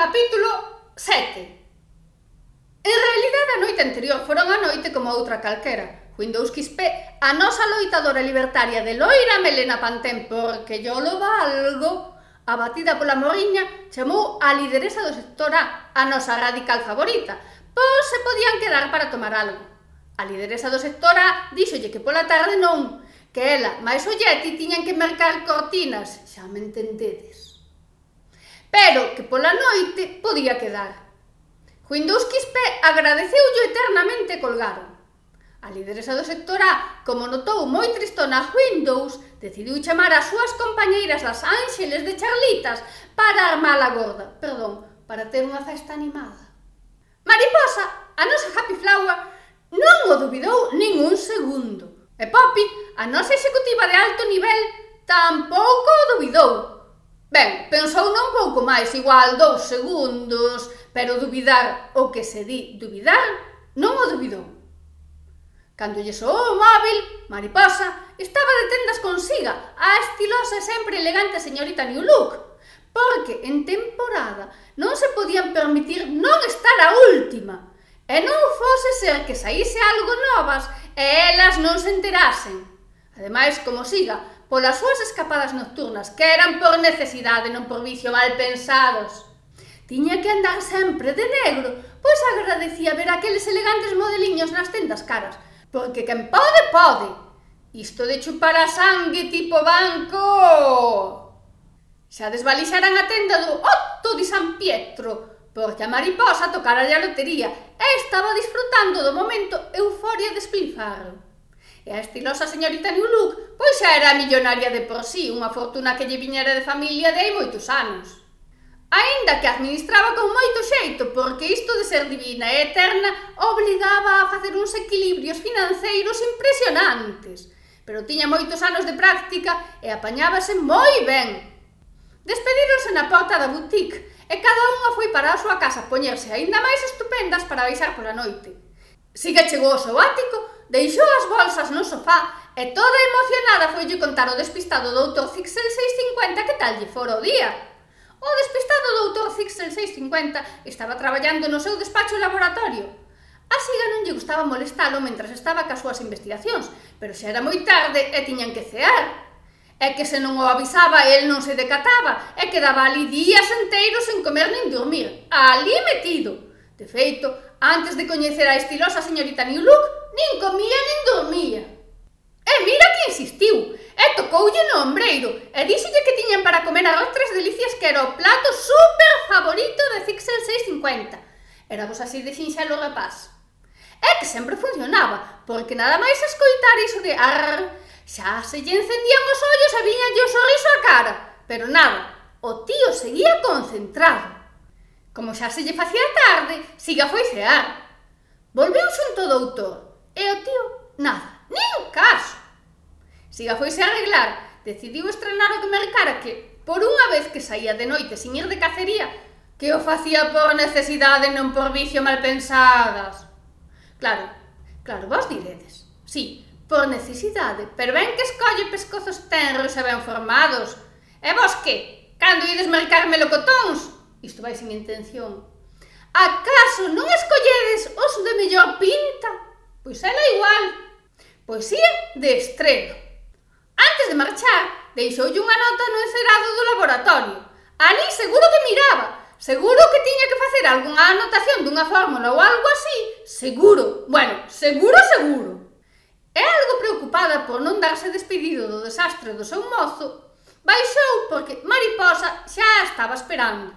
Capítulo 7 En realidade a noite anterior foron a noite como outra calquera. Windows XP, a nosa loitadora libertaria de Loira Melena Pantén, porque yo lo valgo, abatida pola moriña, chamou a lideresa do sector A, a nosa radical favorita, pois se podían quedar para tomar algo. A lideresa do sector A díxolle que pola tarde non, que ela máis o Yeti tiñan que mercar cortinas, xa me entendedes pero que pola noite podía quedar. Juindúskispe agradeceulle eternamente colgaron. A lideresa do sector A, como notou moi tristona Windows, decidiu chamar as súas compañeiras das Ángeles de Charlitas para armar a gorda, perdón, para ter unha festa animada. Mariposa, a nosa Happy Flower, non o dubidou nin un segundo. E Poppy, a nosa executiva de alto nivel, tampouco o dubidou. Ben, pensou non pouco máis, igual dous segundos, pero dubidar o que se di dubidar, non o dubidou. Cando lle soou o móvil, Mariposa estaba de tendas consiga a estilosa e sempre elegante señorita New Look, porque en temporada non se podían permitir non estar a última, e non fose ser que saíse algo novas e elas non se enterasen. Ademais, como siga, polas súas escapadas nocturnas, que eran por necesidade, non por vicio mal pensados. Tiña que andar sempre de negro, pois agradecía ver aqueles elegantes modeliños nas tendas caras, porque quen pode, pode. Isto de chupar a sangue tipo banco... Xa desvalixaran a tenda do Otto di San Pietro, porque a mariposa tocara a lotería e estaba disfrutando do momento euforia de espilfarro. E a estilosa señorita New Look, pois xa era millonaria de por sí, unha fortuna que lle viñera de familia de hai moitos anos. Aínda que administraba con moito xeito, porque isto de ser divina e eterna obligaba a facer uns equilibrios financeiros impresionantes, pero tiña moitos anos de práctica e apañábase moi ben. Despedíronse na porta da boutique e cada unha foi para a súa casa poñerse aínda máis estupendas para baixar pola noite. Siga chegou ao seu ático deixou as bolsas no sofá e toda emocionada foille contar o despistado doutor Zixel 650 que tal lle fora o día. O despistado doutor Zixel 650 estaba traballando no seu despacho laboratorio. A siga non lle gustaba molestalo mentras estaba cas súas investigacións, pero xa era moi tarde e tiñan que cear. É que se non o avisaba, el non se decataba, e quedaba ali días enteiros sen comer nin dormir, ali metido. De feito, antes de coñecer a estilosa señorita New Look, nin comía nin dormía. E mira que insistiu, e tocoulle no ombreiro, e díxolle que tiñan para comer arroz tres delicias que era o plato super favorito de Fixel 650. Era vos así de xinxelo rapaz. É que sempre funcionaba, porque nada máis escoitar iso de arr, xa se lle encendían os ollos e viña o sorriso a cara. Pero nada, o tío seguía concentrado. Como xa se lle facía tarde, siga foi xear. Volveu xunto doutor, E o tío, nada, nin caso. Siga foise a arreglar, decidiu estrenar o que mercara que, por unha vez que saía de noite sin ir de cacería, que o facía por necesidade non por vicio mal pensadas. Claro, claro, vos diredes. Sí, por necesidade, pero ben que escolle pescozos tenros e ben formados. E vos que? Cando ides mercar melocotóns? Isto vai sin intención. Acaso non escolledes os de mellor pinta? Pois ela igual. Poesía de estreno. Antes de marchar, deixoulle unha nota no encerado do laboratorio. Ali seguro que miraba, seguro que tiña que facer algunha anotación dunha fórmula ou algo así, seguro, bueno, seguro, seguro. E algo preocupada por non darse despedido do desastre do seu mozo, baixou porque Mariposa xa estaba esperando.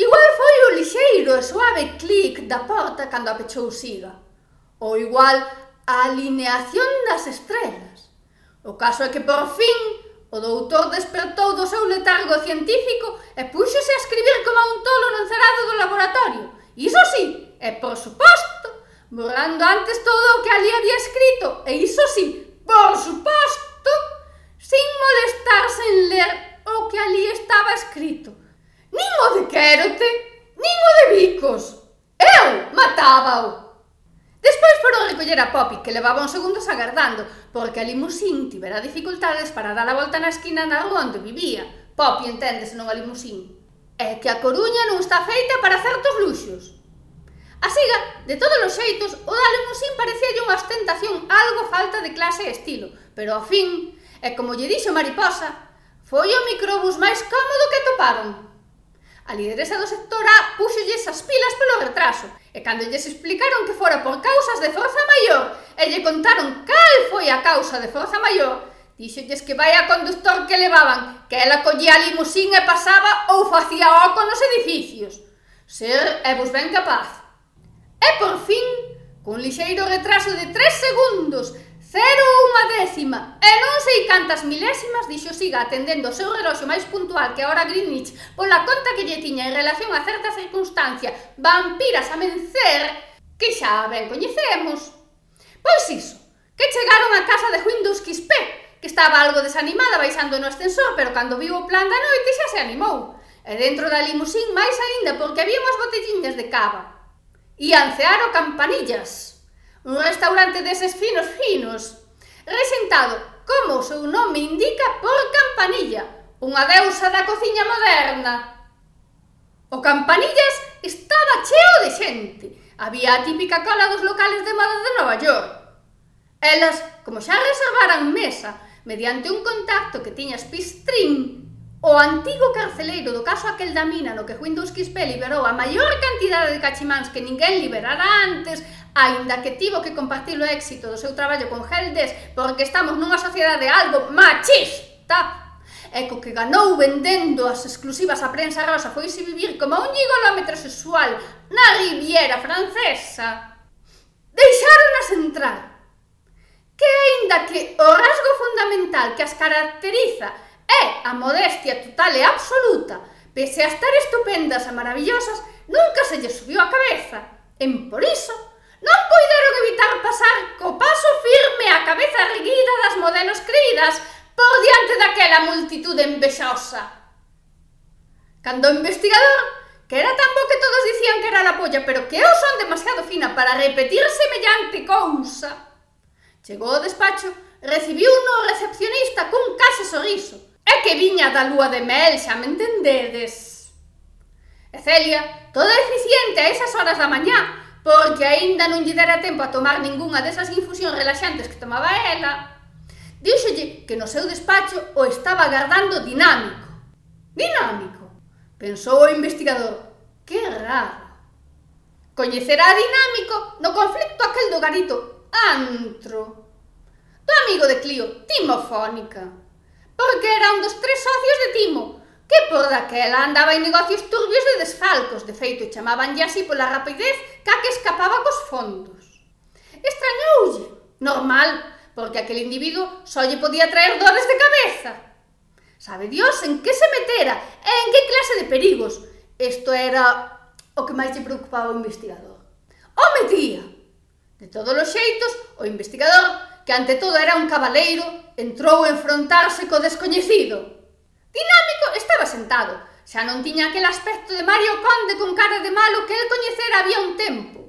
Igual foi o lixeiro e suave clic da porta cando a pechou siga. Ou igual a alineación das estrelas. O caso é que por fin o doutor despertou do seu letargo científico e púxose a escribir como un tolo no encerado do laboratorio. Iso sí, e por suposto, borrando antes todo o que ali había escrito, e iso sí, por suposto, sin molestarse en ler o que ali estaba escrito. Nin o de Quérote, nin o de Bicos. Eu matábao. Despois foron recoller a Poppy, que levaba uns segundos agardando, porque a limusín tivera dificultades para dar a volta na esquina na rúa onde vivía. Poppy enténdese non a limusín. É que a Coruña non está feita para certos luxos. Asiga, de todos os xeitos, o da limusín parecía unha ostentación algo falta de clase e estilo, pero ao fin, e como lle dixo Mariposa, foi o microbús máis cómodo que toparon. A lideresa do sector A púxolles as pilas polo retraso, e cando lles explicaron que fora por causas de forza maior e lle contaron cal foi a causa de forza maior, Díxolles que vai a conductor que levaban, que ela collía a limusín e pasaba ou facía oco nos edificios. Ser é vos ben capaz. E por fin, cun lixeiro retraso de 3 segundos, 0,1 milésima e non sei cantas milésimas dixo siga atendendo o seu reloxo máis puntual que a hora Greenwich pola conta que lle tiña en relación a certa circunstancia vampiras a vencer que xa ben coñecemos. Pois iso, que chegaron á casa de Windows XP, que estaba algo desanimada baixando no ascensor, pero cando viu o plan da noite xa se animou. E dentro da limusín máis aínda porque había unhas botelliñas de cava. Ían cear o campanillas. Un restaurante deses finos finos, rexentado, como o seu nome indica, por Campanilla, unha deusa da cociña moderna. O Campanillas estaba cheo de xente. Había a típica cola dos locales de moda de Nova York. Elas, como xa reservaran mesa, mediante un contacto que tiña Pistrín, O antigo carceleiro do caso aquel da mina no que Windows XP liberou a maior cantidade de cachimáns que ninguén liberara antes aínda que tivo que compartir o éxito do seu traballo con Heldes porque estamos nunha sociedade algo machista e co que ganou vendendo as exclusivas á prensa rosa foise vivir como un gigolo metrosexual na Riviera francesa, deixáronas entrar. Que aínda que o rasgo fundamental que as caracteriza é a modestia total e absoluta, pese a estar estupendas e maravillosas, nunca se lle subiu a cabeza, en por iso Non puideron evitar pasar co paso firme a cabeza erguida das modelos creídas por diante daquela multitude envexosa. Cando o investigador, que era tan bo que todos dicían que era la polla, pero que eu son demasiado fina para repetir semellante cousa, chegou ao despacho, recibiu no recepcionista cun case sorriso. É que viña da lúa de mel, xa me entendedes. E Celia, toda eficiente a esas horas da mañá, porque aínda non lle dera tempo a tomar ningunha desas infusións relaxantes que tomaba ela, díxolle que no seu despacho o estaba agardando dinámico. Dinámico, pensou o investigador. Que raro. Coñecerá a dinámico no conflicto aquel do garito antro do amigo de Clio, Timofónica, porque era un dos tres socios de Timo, que por daquela andaba en negocios turbios de desfalcos, de feito chamabanlle así pola rapidez ca que escapaba cos fondos. Extrañoulle, normal, porque aquel individuo só lle podía traer dores de cabeza. Sabe Dios en que se metera e en que clase de perigos. Isto era o que máis lle preocupaba o investigador. O metía! De todos os xeitos, o investigador, que ante todo era un cabaleiro, entrou a enfrontarse co descoñecido. Dinam sentado. Xa non tiña aquel aspecto de Mario Conde con cara de malo que el coñecera había un tempo.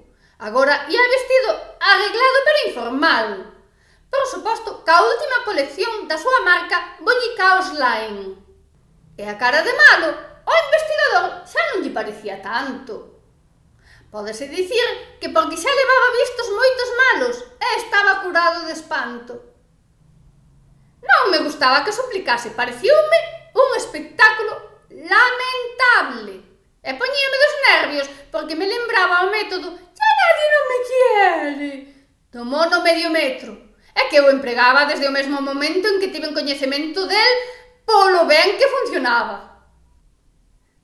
Agora ia vestido arreglado pero informal. Por suposto, ca última colección da súa marca Boñicaos Line. E a cara de malo, o investigador xa non lle parecía tanto. Pódese dicir que porque xa levaba vistos moitos malos e estaba curado de espanto. Non me gustaba que suplicase, pareciume un espectáculo lamentable. E poñíame dos nervios porque me lembraba o método «Ya nadie non me quiere do mono medio metro. É que eu empregaba desde o mesmo momento en que tiven coñecemento del polo ben que funcionaba.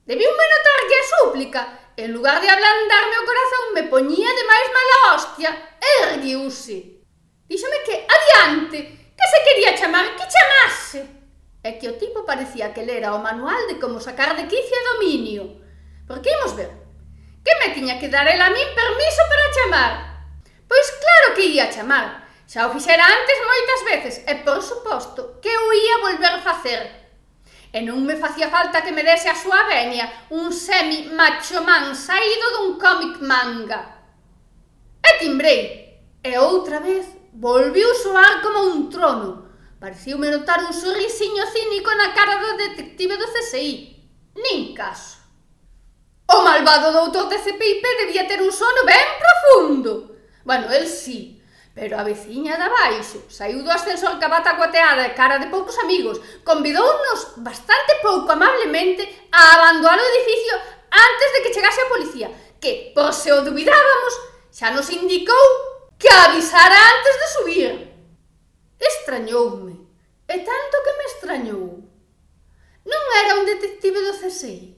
Debiume notar que a súplica, en lugar de ablandarme o corazón, me poñía de máis mala hostia, erguiuse. Díxome que adiante, que se quería chamar, que chamase. É que o tipo parecía que lera o manual de como sacar de quicio e dominio. Porque imos ver. Que me tiña que dar el a min permiso para chamar? Pois claro que ia chamar. Xa o fixera antes moitas veces e por suposto que o ia volver facer. E non me facía falta que me dese a súa venia un semi macho man saído dun cómic manga. E timbrei. E outra vez volviu soar como un trono Pareciume notar un sorrisiño cínico na cara do detective do CSI. Nin caso. O malvado doutor de CPIP debía ter un sono ben profundo. Bueno, el sí, pero a veciña da baixo saiu do ascensor cabata guateada e cara de poucos amigos. Convidounos bastante pouco amablemente a abandonar o edificio antes de que chegase a policía, que, por se o dubidábamos, xa nos indicou que avisara antes de subir. Extrañoume, e tanto que me extrañou. Non era un detective do CSI,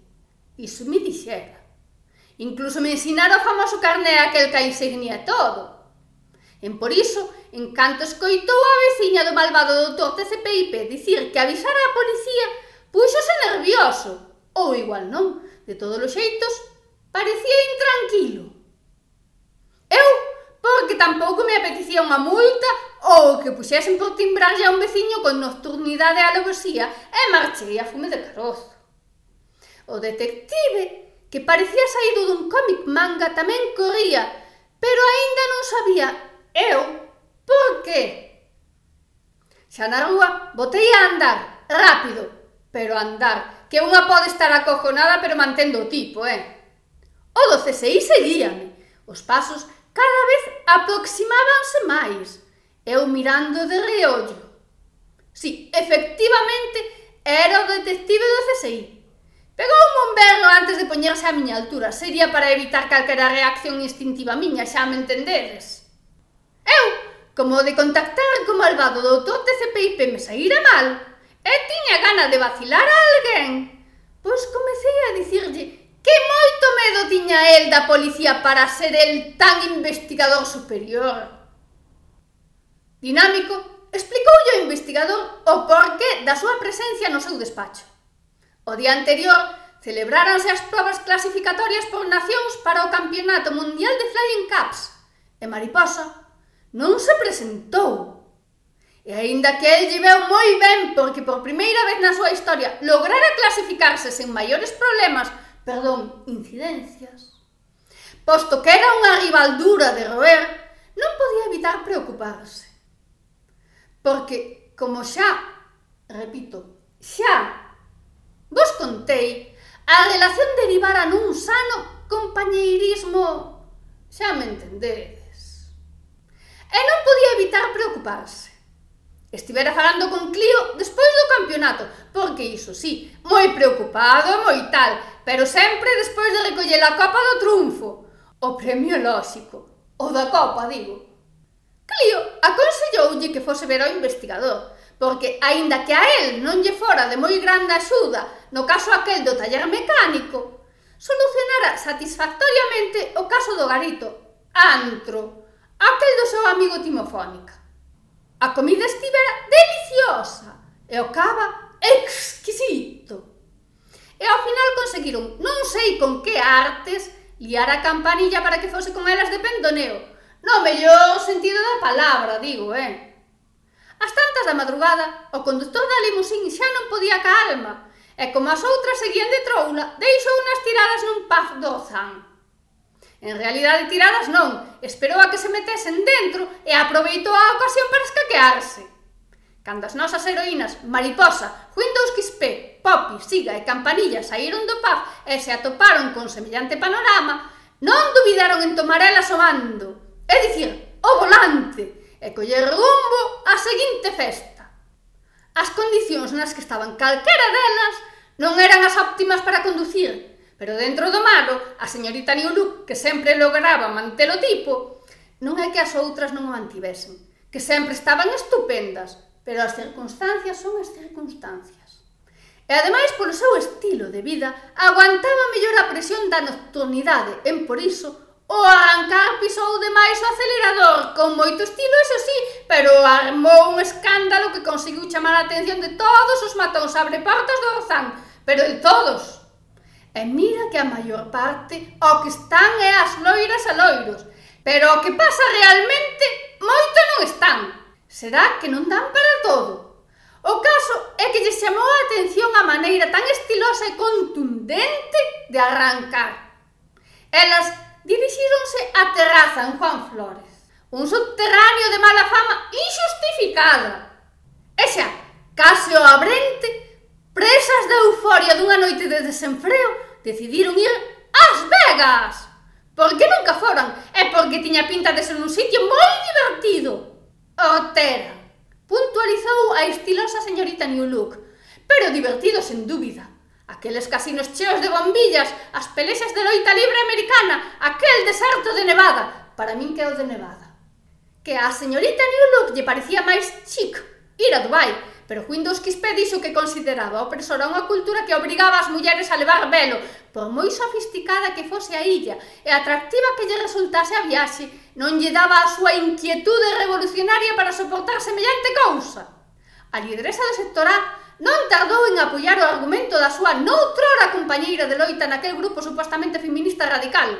iso me dixera. Incluso me ensinara o famoso carné aquel que a insignia todo. En por iso, en canto escoitou a veciña do malvado doutor TCPIP dicir que avisara a policía, púxose nervioso, ou igual non, de todos os xeitos, parecía intranquilo. Eu porque tampouco me apetecía unha multa ou que puxesen por timbrarlle a un veciño con nocturnidade a alevosía e marchei a fume de carozo. O detective, que parecía saído dun cómic manga, tamén corría, pero aínda non sabía eu por qué. Xa na rúa botei a andar, rápido, pero andar, que unha pode estar acojonada pero mantendo o tipo, eh? O do CSI seguíame. Os pasos Cada vez aproximábanse máis, eu mirando de reollo. Si, efectivamente, era o detective do CSI. Pegou un bomberro antes de poñerse á miña altura. Sería para evitar calquera reacción instintiva miña, xa me entendedes. Eu, como de contactar co malvado doutor de CPIP me saíra mal, e tiña gana de vacilar a alguén, pois comecei a dicirlle Que moito medo tiña el da policía para ser el tan investigador superior. Dinámico explicoulle ao investigador o porqué da súa presencia no seu despacho. O día anterior celebráranse as probas clasificatorias por nacións para o Campeonato Mundial de Flying Cups e Mariposa non se presentou. E aínda que el lle veu moi ben porque por primeira vez na súa historia lograra clasificarse sen maiores problemas perdón, incidencias, posto que era unha ribaldura de roer, non podía evitar preocuparse. Porque, como xa, repito, xa, vos contei, a relación derivara nun sano compañeirismo, xa me entendedes. E non podía evitar preocuparse. Estivera falando con Clio despois do campeonato, porque iso sí, moi preocupado, moi tal, pero sempre despois de recoller a Copa do Triunfo. O premio lóxico, o da Copa, digo. Clio aconselloulle que fose ver ao investigador, porque, aínda que a él non lle fora de moi grande axuda no caso aquel do taller mecánico, solucionara satisfactoriamente o caso do garito, antro, aquel do seu amigo Timofónica. A comida estivera deliciosa e o cava exquisito. E ao final conseguiron, non sei con que artes, liar a campanilla para que fose con elas de pendoneo. No mellor sentido da palabra, digo, eh? As tantas da madrugada, o conductor da limusín xa non podía ca alma, e como as outras seguían de troula, deixou unas tiradas nun paz do zan. En realidade tiradas non, esperou a que se metesen dentro e aproveitou a ocasión para escaquearse. Cando as nosas heroínas Mariposa, Windows XP, Poppy, Siga e Campanilla saíron do pub e se atoparon con semellante panorama, non duvidaron en tomar elas o mando, é dicir, o volante, e coller rumbo á seguinte festa. As condicións nas que estaban calquera delas non eran as óptimas para conducir, pero dentro do malo, a señorita Niulu, que sempre lograba manter o tipo, non é que as outras non o mantivesen, que sempre estaban estupendas, Pero as circunstancias son as circunstancias. E ademais polo seu estilo de vida aguantaba mellor a presión da nocturnidade en por iso o arrancar pisou demais o acelerador con moito estilo, eso sí, pero armou un escándalo que conseguiu chamar a atención de todos os matóns abre portas do Orzán, pero de todos. E mira que a maior parte o que están é as loiras a loiros, pero o que pasa realmente moito non están. Será que non dan para todo. O caso é que lle chamou a atención a maneira tan estilosa e contundente de arrancar. Elas dirixíronse á terraza en Juan Flores, un subterráneo de mala fama injustificada. E xa, case o abrente, presas da euforia dunha noite de desenfreo, decidiron ir ás Vegas. Porque nunca foran, é porque tiña pinta de ser un sitio moi divertido. Otera puntualizou a estilosa señorita New Look, pero divertido sen dúbida. Aqueles casinos cheos de bombillas, as pelexas de loita libre americana, aquel deserto de Nevada, para min que é o de Nevada. Que a señorita New Look lle parecía máis chic ir a Dubai, pero Windows XP dixo que consideraba opresora unha cultura que obrigaba as mulleres a levar velo, por moi sofisticada que fose a illa e atractiva que lle resultase a viaxe, non lle daba a súa inquietude revolucionaria para soportar semellante cousa. A lideresa do sector A non tardou en apoiar o argumento da súa noutrora compañeira de loita naquel grupo supostamente feminista radical.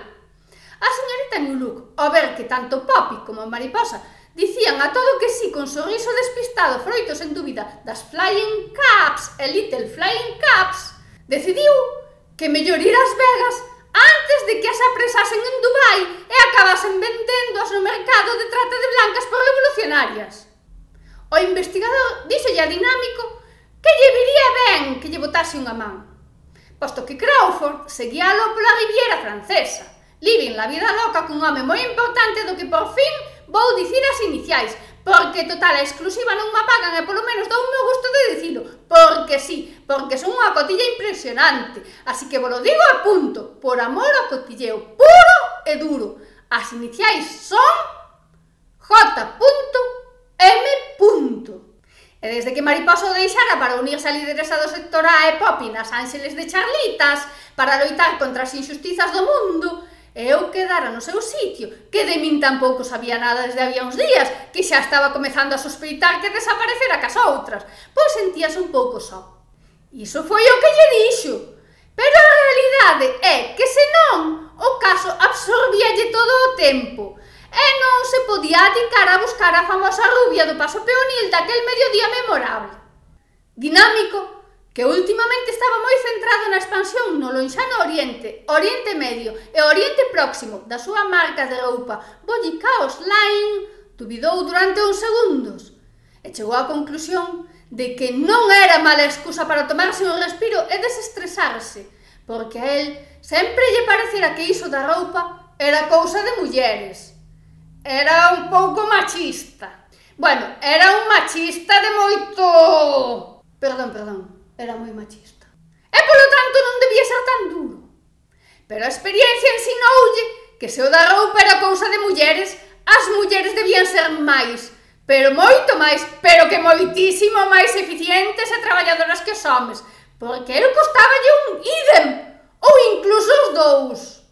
A señorita New Look, ao ver que tanto Poppy como Mariposa Dicían a todo que sí con sorriso despistado froitos en dúbida das Flying Caps e Little Flying Caps, decidiu que mellor ir ás Vegas antes de que as apresasen en Dubai e acabasen vendéndoas no mercado de trata de blancas por revolucionarias. O investigador díxolle a Dinámico que lle viría ben que lle botase unha man, posto que Crawford seguíalo pola Riviera francesa, living la vida loca cun home moi importante do que por fin vou dicir as iniciais, porque total a exclusiva non me pagan e polo menos dou o meu gusto de dicilo, porque sí, porque son unha cotilla impresionante, así que vos digo a punto, por amor ao cotilleo puro e duro. As iniciais son J.M. E desde que Mariposo deixara para unirse a lideresa do sector A e Popi nas Ángeles de Charlitas para loitar contra as injustizas do mundo, eu quedara no seu sitio, que de min tampouco sabía nada desde había uns días, que xa estaba comezando a sospeitar que desaparecera cas outras, pois sentíase un pouco só. Iso foi o que lle dixo. Pero a realidade é que senón o caso absorbíalle todo o tempo e non se podía adicar a buscar a famosa rubia do paso peonil daquel mediodía memorable. Dinámico, que últimamente estaba moi centrado na expansión no lonxano Oriente, Oriente Medio e Oriente Próximo da súa marca de roupa Bolly Chaos Line, dubidou durante uns segundos e chegou á conclusión de que non era mala excusa para tomarse un respiro e desestresarse, porque a él sempre lle parecera que iso da roupa era cousa de mulleres. Era un pouco machista. Bueno, era un machista de moito... Perdón, perdón era moi machista. E polo tanto non debía ser tan duro. Pero a experiencia ensinoulle que se o da roupa era cousa de mulleres, as mulleres debían ser máis, pero moito máis, pero que moitísimo máis eficientes e traballadoras que os homes, porque el costaballe un idem, ou incluso os dous.